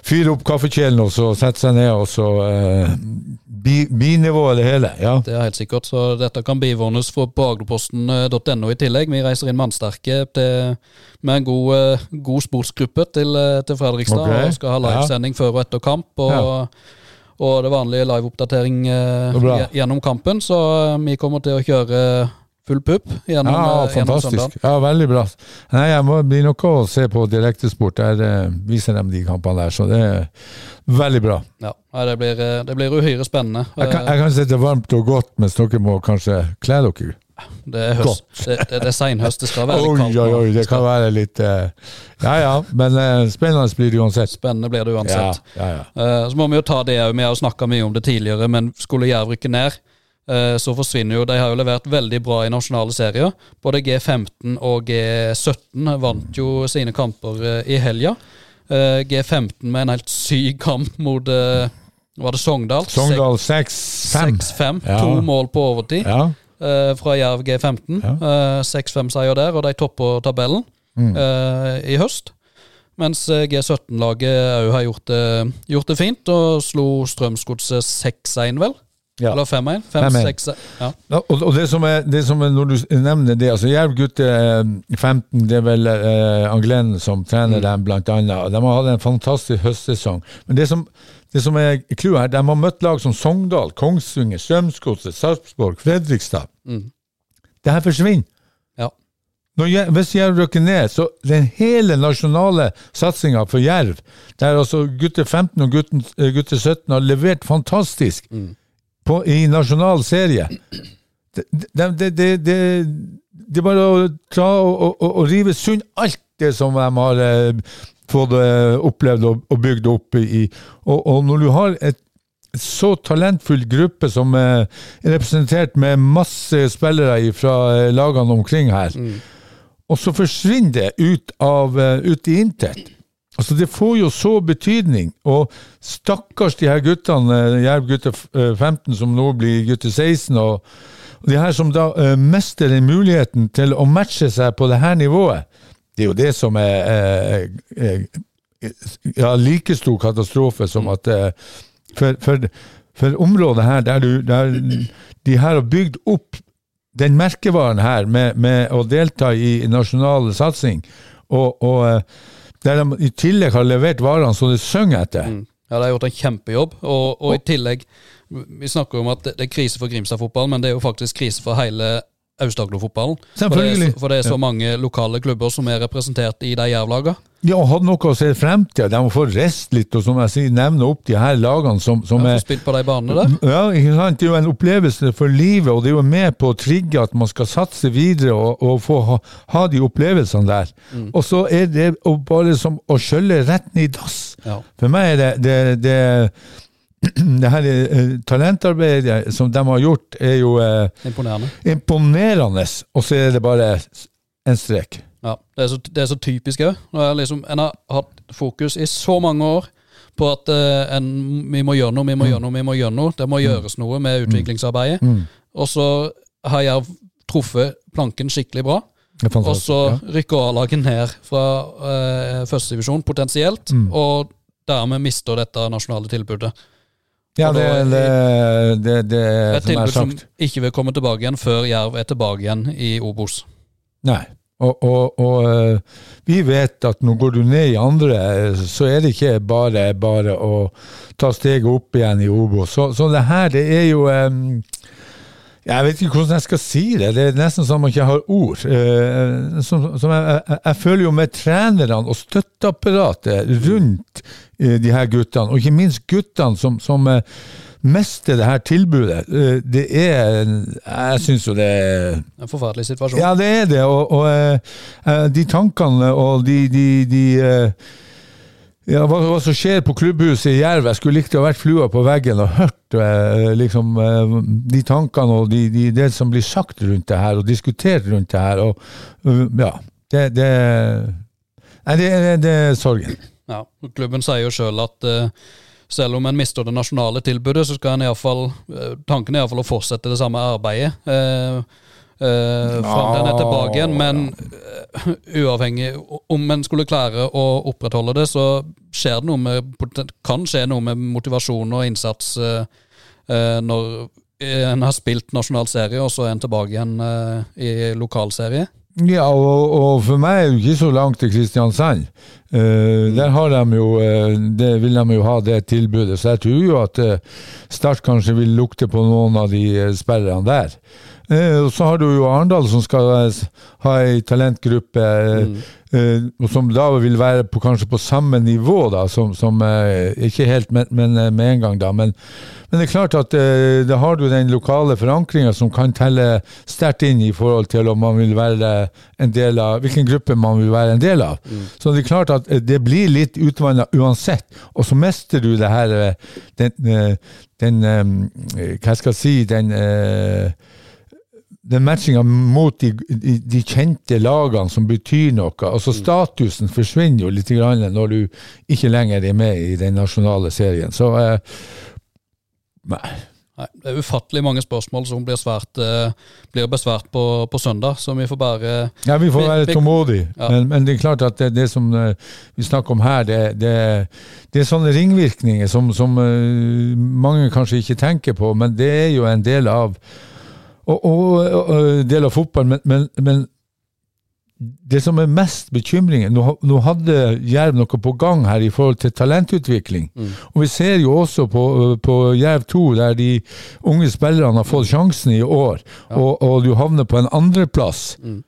fyre opp kaffekjelen og så sette seg ned, og så uh, bi, det hele. Ja. Det er helt sikkert, så dette kan bivånes på agderposten.no i tillegg. Vi reiser inn mannsterke til, med en god, eh, god sportsgruppe til, eh, til Fredrikstad Okay. og skal ha livesending før og etter kamp. Og, Ja. og det vanlige liveoppdatering eh, gjennom kampen, så eh, vi kommer til å kjøre full pupp gjennom, Ja, eh, gjennom søndagen. fantastisk. Ja, veldig bra. Nei, jeg må bli noe å se på direktesport. Der eh, viser de de kampene der, så det er veldig bra. Ja, det, blir, eh, det blir uhyre spennende. Jeg kan, jeg kan sitte varmt og godt, mens dere må kanskje kle dere. Det er høst. Det, det, det er seinhøst, det skal være litt kaldt. oi, oi, oi, det kan være litt uh, Ja ja, men uh, spennende blir det uansett. Spennende blir det uansett. ja, ja. Eh, Så må vi jo ta det òg, vi har snakka mye om det tidligere, men skulle Jerv rykke ned, så forsvinner jo De har jo levert veldig bra i nasjonale serier. Både G15 og G17 vant jo sine kamper eh, i helga. Eh, G15 med en helt syk kamp mot eh, Var det Sogndal? Sogndal 6-5. 6-5. Ja. To mål på overtid Ja. eh, fra Jerv G15. Ja. Eh, 6-5-seier der, og de topper tabellen Mm. eh, i høst. Mens eh, G17-laget òg har gjort det, gjort det fint, og slo Strømsgodset 6-1, vel? Ja. Eller 5-1? 5-1. 5-6 ja. Og, og det, som er, det som er, når du nevner det altså Jerv gutte eh, 15, det er vel eh, Anglen som trener Mm. dem, blant annet. De har hatt en fantastisk høstsesong. Men det som, det som er clouet her, de har møtt lag som Sogndal, Kongsvinger, Strømsgodset, Sarpsborg, Fredrikstad. Mm. Det her forsvinner. Ja. Når, hvis Jerv rykker ned, så den hele nasjonale satsinga for Jerv, der altså gutter 15 og gutten, eh, gutter 17 har levert fantastisk Mm. På, i nasjonal serie Det, det, det, det, er bare å ta og, og, og, rive sund alt det som de har eh, fått eh, opplevd og, og bygd opp i. Og, og når du har et så talentfull gruppe som er representert med masse spillere fra lagene omkring her. Og så forsvinner det ut, av, ut i intet. Altså Det får jo så betydning. Og stakkars de her guttene, Jerv gutter 15 som nå blir gutter 16, og, de her som da uh, mister den muligheten til å matche seg på det her nivået. Det er jo det som er, er, er ja, like stor katastrofe som at uh, for, for, for, området her der, du, der de her har bygd opp den merkevaren her med, med å delta i nasjonal satsing, og, og der de i tillegg har levert varene som de synger etter. Mm. Ja, de har gjort en kjempejobb, og, og i tillegg Vi snakker om at det er krise for Grimstad-fotballen, men det er jo faktisk krise for hele Aust-Agder-fotballen. For, for, det er så mange lokale klubber som er representert i de jervlagene. Ja, har hatt noe å se frem til. De må få rest litt, og som jeg sier, nevne opp de her lagene som, som ja, er Spilt på de banene der? Ja, ikke sant. Det er jo en opplevelse for livet, og det er jo med på å trigge at man skal satse videre og, og få ha, ha, de opplevelsene der. Mm. Og så er det bare som å skjølle rett ned i dass. Ja. For meg er det, det, det det her uh, talentarbeidet som de har gjort, er jo eh, imponerende. imponerende. Og så er det bare en strek. Ja, Det er så, det er så typisk òg. Liksom, en har hatt fokus i så mange år på at uh, en, vi må gjøre noe, vi må mm. gjøre noe, vi må gjøre noe. Det må mm. gjøres noe med utviklingsarbeidet. Mm. Og så har jeg truffet planken skikkelig bra. Og så rykker A-laget ned fra uh, førstedivisjon potensielt, mm. og dermed mister dette nasjonale tilbudet. Ja, det, det, det, det Et tilbud som ikke vil komme tilbake igjen før Jerv er tilbake igjen i Obos. Nei. Og, og, og, eh, vi vet at når går du ned i andre, så er det ikke bare bare å ta steget opp igjen i Obos. Så, så det her, det er jo jeg vet ikke hvordan jeg skal si det. Det er nesten som man ikke har ord. Eh, som, som jeg, jeg, jeg, føler jo med trenerne og støtteapparatet rundt eh, de her guttene, og ikke minst guttene som, som eh, mister det her tilbudet. Det er Jeg syns jo det er En forferdelig situasjon. Ja, det er det. Og, og de tankene og de, de, de ja, hva, hva, som skjer på klubbhuset i Jerv. Jeg skulle likt å ha vært flua på veggen og hørt eh, liksom, eh, de tankene og de, de, det som blir sagt rundt det her, og diskutert rundt det her. Og, ja, det, det, nei, det, det, det er sorgen. Ja, Klubben sier jo sjøl at uh, selv om en mister det nasjonale tilbudet, så skal en i fall, uh, tanken er iallfall å fortsette det samme arbeidet. Uh, uh, fram til er tilbake igjen. Men uh, uavhengig om en skulle klare å opprettholde det, så skjer det noe med, kan skje noe med motivasjon og innsats uh, når en har spilt nasjonal serie, og så er en tilbake igjen i lokalserie. Ja, og, og, for meg er det ikke så langt til Kristiansand. Uh, der har de jo, uh, det vil de jo ha det tilbudet, så jeg tror jo at uh, Start kanskje vil lukte på noen av de sperrene der. Og så har du jo Arendal som skal ha ei talentgruppe, mm. som da vil være på, kanskje på samme nivå, da, som, som Ikke helt, men, men, med en gang, da. Men, men det er klart at eh, da har du den lokale forankringa som kan telle sterkt inn i forhold til om man vil være en del av hvilken gruppe man vil være en del av. Mm. Så det er klart at eh, det blir litt utvanna uansett, og så mister du det her den, den, Hva skal jeg si den den matchinga mot de, de, de, kjente lagene som betyr noe. altså Statusen forsvinner jo litt når du ikke lenger er med i den nasjonale serien. Så eh, nei. Nei, Det er ufattelig mange spørsmål som blir, svært, eh, blir besvært på, på, søndag, så vi får bare Ja, vi får være tålmodige. Ja. Men, men, det er klart at det, det som uh, vi snakker om her, det, det, det er sånne ringvirkninger som, som uh, mange kanskje ikke tenker på, men det er jo en del av og, og, og del av fotballen, men, men, men, det som er mest bekymringen nå, nå, hadde Jerv noe på gang her i forhold til talentutvikling. Mm. Og vi ser jo også på, på Jerv 2, der de unge spillerne har fått sjansen i år, ja. og, og, du havner på en andreplass. Mm.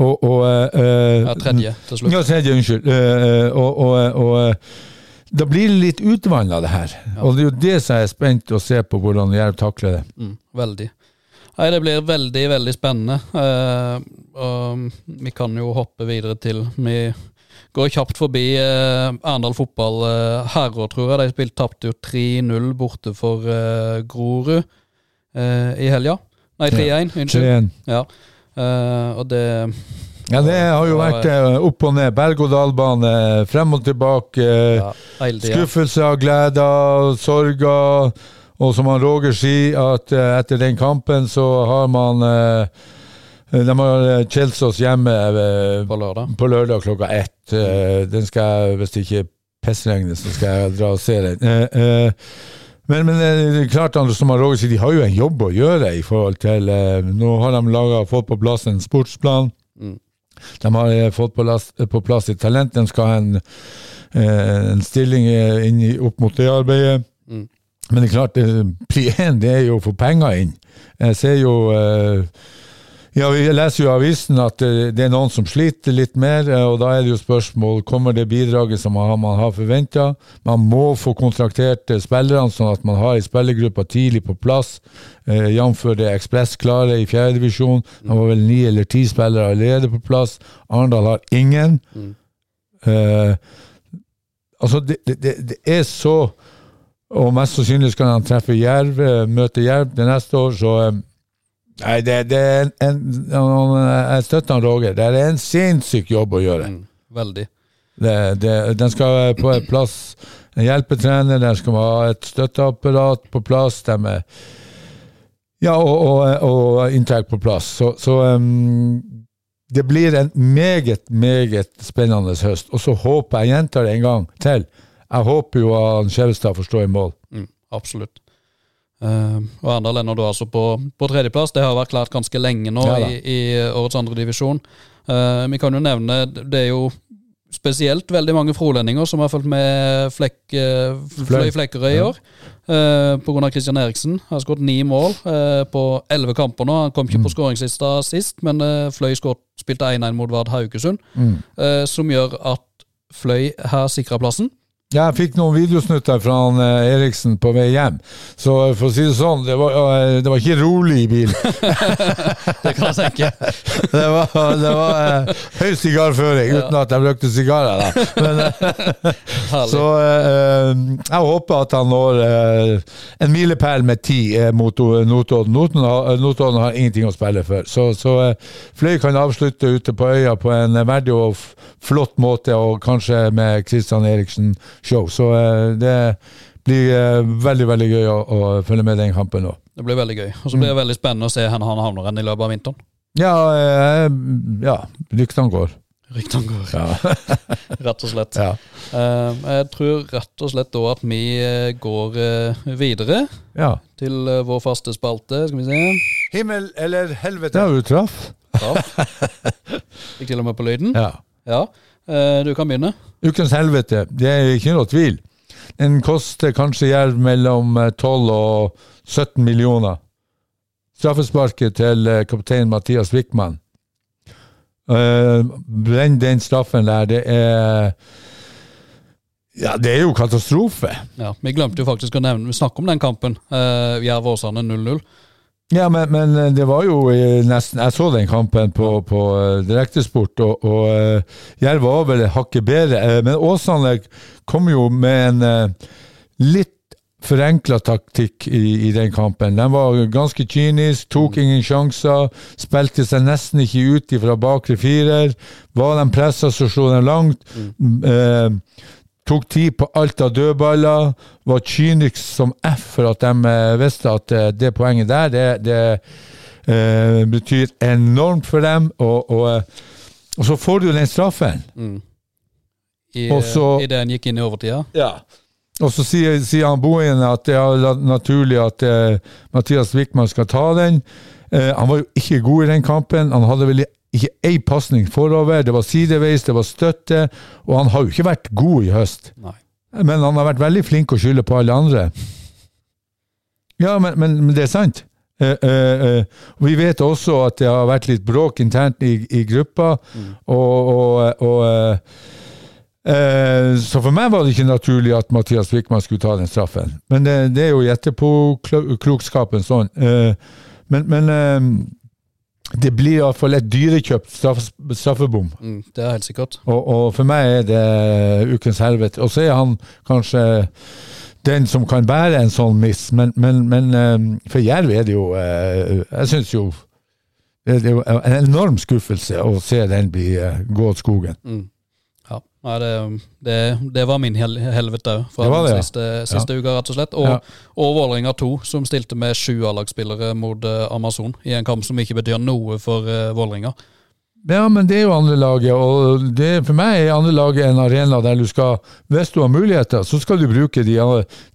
Og, og uh, Ja, tredje til slutt. Ja, tredje, unnskyld. Uh, og, og da blir det litt utvanna, det her. Ja. Og det er jo det som jeg er spent å se på, hvordan Jerv takler det. Mm, veldig. Nei, Det blir veldig, veldig spennende. Uh, og vi kan jo hoppe videre til Vi går kjapt forbi uh, Arendal fotball uh, herrer, tror jeg. De spilte tapte jo 3-0 borte for uh, Grorud i helga. Nei, 3-1. Unnskyld. Ja. Og det Ja, det har jo vært opp og ned. Berg-og-dal-bane, frem og tilbake. ja, tida. Skuffelser, gleder, sorger. Og som han Roger sier, at eh, etter den kampen så har man eh, De har Kjelsås hjemme eh, På lørdag. på lørdag klokka ett. Den skal jeg, hvis det ikke pissregner, så skal jeg dra og se den. Men, men det er klart, som han Roger sier, de har jo en jobb å gjøre i forhold til Nå har de laget, fått på plass en sportsplan. Mm. De har fått på, plass, på plass et talent. De skal ha en, en stilling inn i, opp mot det arbeidet. Mm. Men det er klart, pri én det er jo å få penger inn. Jeg ser jo eh, ja, Vi leser jo i avisen at eh, det er noen som sliter litt mer, eh, og da er det jo spørsmål kommer det bidraget som man har, forventa. Man må få kontraktert spillerne, sånn at man har ei spillergruppe tidlig på plass. Eh, Jf. det Ekspress-klare i fjerdedivisjon. Det var vel ni eller ti spillere allerede på plass. Arendal har ingen. Mm. Eh, altså, det, det, det, det er så Og mest sannsynlig skal han treffe Jerv, eh, møte Jerv det neste år, så eh, Nei, det, det er en, Jeg støtter han Roger. Det er en sinnssyk jobb å gjøre. Mm, veldig. Det, det, den skal på en plass en hjelpetrener, den skal ha et støtteapparat på plass. De er, ja, og, og, og inntekt på plass. Så, så um, det blir en meget, meget spennende høst. Og så håper jeg, jeg gjentar det en gang til, jeg håper jo at Skjelstad får stå i mål. Mm, absolutt. Uh, og Arendal ender da altså på, på tredjeplass. Det har vært klart ganske lenge nå Ja i, i årets andredivisjon. Uh, vi kan jo nevne Det er jo spesielt veldig mange frolendinger som har fulgt med flekk, uh, Fløy Flekkerøy i år. Uh, på grunn av Christian Eriksen. Han har skåret ni mål uh, på elleve kamper nå. Han kom ikke Mm. på skåringslista sist, men uh, Fløy skåret, spilte 1-1 mot Vard Haugesund, Mm. som gjør at Fløy har sikra plassen. Ja, jeg fikk noen videosnutter fra han, eh, Eriksen på vei hjem. Så eh, for å si det sånn, det var, eh, det var ikke rolig i bilen. Det kan jeg tenke. Det var, det var uh, høy sigarføring, uten at jeg røykte sigarer. Da. Men, eh, så eh, eh, jeg håper at han når en milepæl med ti mot Notodden. Notodden har, Notodden har ingenting å spille for. Så, så Fløy kan avslutte ute på øya på en verdig og flott måte, og kanskje med Christian Eriksen-show. Så eh, det blir eh, veldig, veldig gøy å, å følge med den kampen nå. Det blir veldig gøy. Og så blir det veldig spennende å se hvor han havner hen i løpet av vinteren. Ja, eh, ja ryktene går. Ryktene går, Ja. rett og slett. ja. Jeg tror rett og slett da at vi går videre ja. til vår faste spalte. Skal vi se. Himmel eller helvete? Ja, du traff. Traff. Gikk til og med på lyden. Ja. Ja. Eh, du kan begynne. Ukens helvete, det er ikke noe tvil. Den koster kanskje Jerv mellom eh, 12 og 17 millioner. Straffesparket til eh, kaptein Mathias Wickman. Brenn den straffen der, det er Ja, det er jo katastrofe. Ja, Vi glemte jo faktisk å nevne, vi snakke om den kampen. Uh, Jerv Åsane 0-0. Ja, men, men eh, det var jo eh, nesten Jeg så den kampen på, på eh, direktesport, og, og Jerv var vel hakket bedre. Men Åsane kom jo med en litt forenkla taktikk i, i den kampen. Den var ganske kynisk, tok ingen sjanser, spilte seg nesten ikke ut fra bakre firer. Var de pressa, så slo de langt. Eh, tok tid på alt av dødballer, var kynisk som F for at de eh, visste at eh, det poenget der, det, det eh, betyr enormt for dem. Og, og, eh, og så får du den straffen. Mm. I, så- I det en gikk inn i overtida. Og så sier, sier han Bohin at det er naturlig at eh, Mathias Wickman skal ta den. Eh, han var jo ikke god i den kampen. Han hadde vel ikke ei pasning forover. Det var sideveis, det var støtte. Og han har jo ikke vært god i høst. Nei. Men han har vært veldig flink å skylde på alle andre. Ja, men, men, men det er sant. Eh, eh, eh, vi vet også at det har vært litt bråk internt i, i gruppa. Og, og, og eh, eh, Så for meg var det ikke naturlig at Mathias Wickman skulle ta den straffen. Men det, det er jo etterpåklokskapen sånn. Eh, men men det blir iallfall et dyrekjøpt straff, straffebom. Mm, det er helt sikkert. Og, og for meg er det ukens helvete. Og så er han kanskje den som kan bære en sånn miss, men, men, men eh, for Jerv er det jo eh, Jeg syns jo det er jo en enorm skuffelse å se den bli eh, gå av skogen. Mm. Ja, Nei, det, det, det var min hel helvete fra Det ja. siste, siste uka, rett og slett. Og, Ja. og Vålerenga 2, som stilte med sju A-lagsspillere mot eh, Amazon, i en kamp som ikke betyr noe for uh, Vålerenga. Ja, men det er jo andrelaget, og det, for meg er andrelaget en arena der du skal, hvis du har muligheter, så skal du bruke de,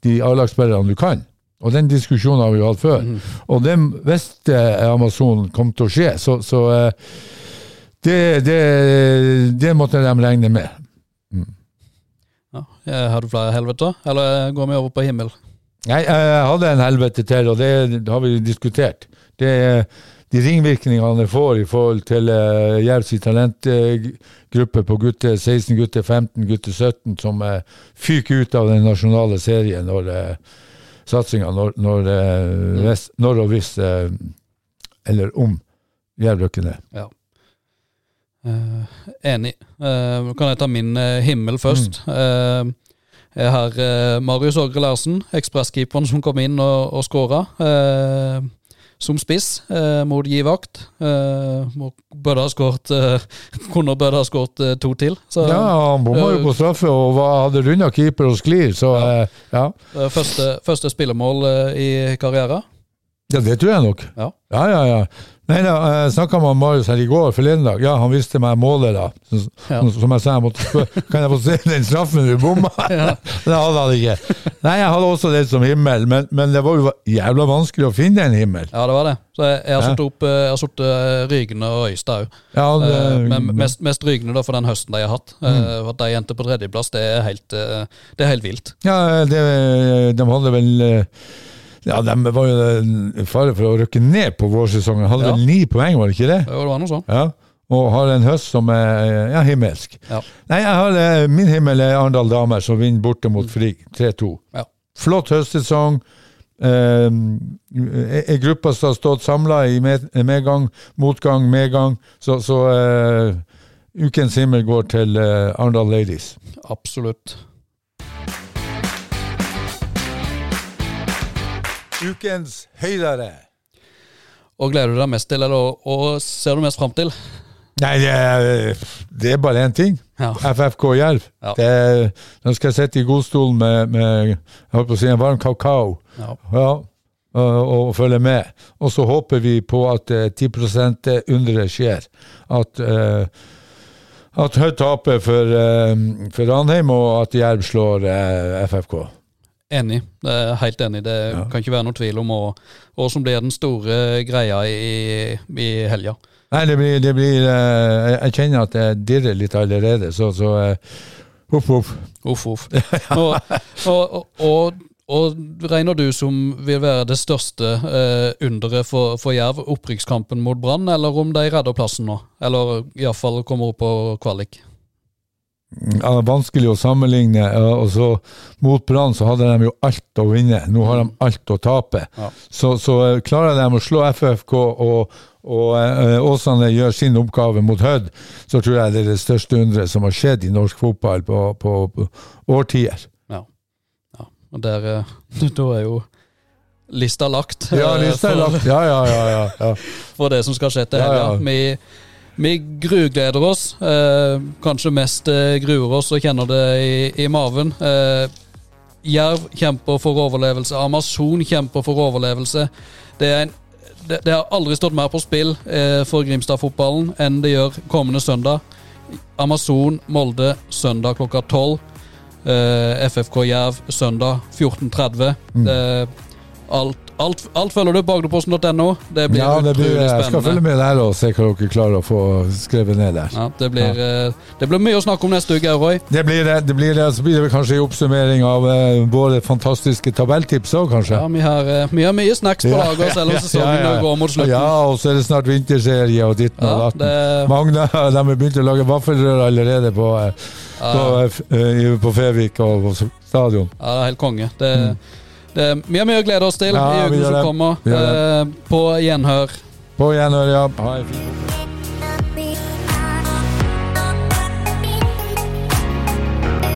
de A-lagsspillerne du kan. Og den diskusjonen har vi jo hatt før. Og det, hvis eh, Amazon kom til å skje, så, så det, det, det måtte de regne med. Eh, Har du flere helveter, eller går vi over på himmel? Nei, jeg hadde en helvete til, og det har vi diskutert. Det er de ringvirkningene det får i forhold til uh, Jervs talentgruppe på gutte 16, gutte 15, gutte 17, som uh, fyker ut av den nasjonale serien når uh, satsinga når, når, eh, hvis, når og hvis uh, Eller om Jerv rykker ned. Ja. Eh, enig. Uh, kan jeg ta min uh, himmel først? Eh, jeg har Marius Ågre Larsen, ekspresskeeperen som kom inn og, og skåra. som spiss mot Givakt. Uh, burde ha skåret Kunne burde ha skåret to til. Så, Ja, han bomma jo på straffe og var, hadde runda keeper og sklir, så ja. eh, første, første spillemål i karrieren. Ja, det tror jeg nok. Ja. Ja, ja, ja. Nei, da, jeg snakka med Marius her i går forleden dag. Ja, han visste meg målet, da. Som, Ja. Som jeg sa, jeg måtte spørre Kan jeg få se den straffen du bomma? det hadde han ikke. Nei, jeg hadde også det som himmel, men, men det var jo jævla vanskelig å finne en himmel. Ja, det var det. Så jeg, jeg har Ja. satt opp eh, Jeg har satt Rygne og Øystad òg. Ja, det, Men mest, mest Rygne da for den høsten de har hatt. Mm. Eh, At de endte på tredjeplass, det er helt, eh, det er helt vilt. ja, det, de hadde vel eh, Ja, de var jo i fare for å rykke ned på vårsesongen. Hadde vel ni poeng, var det ikke det? Jo, det var noe sånt. Ja, og har en høst som er ja, himmelsk. Ja. Nei, har, eh, Min himmel er Arendal Damer, som vinner borte mot Frig 3-2. Ja. Flott høstsesong. Eh, Ei gruppe som har stått samla i med, medgang, motgang, medgang. Så, så eh, ukens himmel går til eh, Arendal Ladies. Absolutt. Ukens høydere. Og gleder du deg mest til, eller og ser du mest fram til? Nei, det er, det er bare én ting. Ja. FFK Jerv. Ja. Er- Nå skal jeg sitte i godstolen med, med jeg holdt på å si en varm kakao Ja. ja, og, og følge med. Og så håper vi på at uh, 10 %-underet skjer. At, uh, at Hødd taper for, uh, for Ranheim, og at Jerv slår uh, FFK. Enig. Det er helt enig. Det Ja. kan ikke være noen tvil om hva som blir den store greia i, i helga. Nei, det blir, det blir eh, jeg- Jeg kjenner at det dirrer litt allerede, så, så Uff, uff. Uff, uff. Og, og, og, og, og regner du som vil være det største eh, underet for, for Jerv, opprykkskampen mot Brann, eller om de redder plassen nå? Eller iallfall kommer opp på kvalik? Ja, vanskelig å sammenligne. Og så Mot Brann så hadde de jo alt å vinne. Nå har de alt å tape. Ja. Så, så eh, klarer de å slå FFK og, og eh, Åsane gjør sin oppgave mot Hødd, så tror jeg det er det største underet som har skjedd i norsk fotball på, på, på årtier. Ja. ja. Og der eh, Da er jo lista lagt. Ja, eh, lista er lagt. Ja, ja, ja. ja, ja. for det som skal skje til helga. ja. Vi, vi grugleder oss. Eh, kanskje mest eh, gruer oss og kjenner det i, i maven. Eh, Jerv kjemper for overlevelse. Amazon kjemper for overlevelse. Det, en, det, det har aldri stått mer på spill eh, for Grimstad-fotballen enn det gjør kommende søndag. Amazon Molde søndag klokka tolv. Eh, FFK Jerv søndag 14.30. Mm. Det- Alt, alt, alt følger du på agderposten.no. Det blir ja det blir, jeg skal følge med der og se hva dere klarer å få skrevet ned der. Ja, det, blir, ja. det blir mye å snakke om neste uke, Roy. Det blir det. det, blir det. Så blir det kanskje en oppsummering av eh, våre fantastiske tabelltips òg, kanskje. Ja, vi har, eh, vi har mye snacks på lager, selv om sesongen går mot slutten. Ja, og så er det snart vinterserie og ditten og datten. det- Mange de har begynt å lage vaffelrør allerede på, eh, på, eh, eh, på Fevik og på stadion. ja, det er helt konge. Det, det, vi har mye å glede oss til. Ja, i uken som kommer. Eh, på gjenhør. På gjenhør, ja. Ha en fin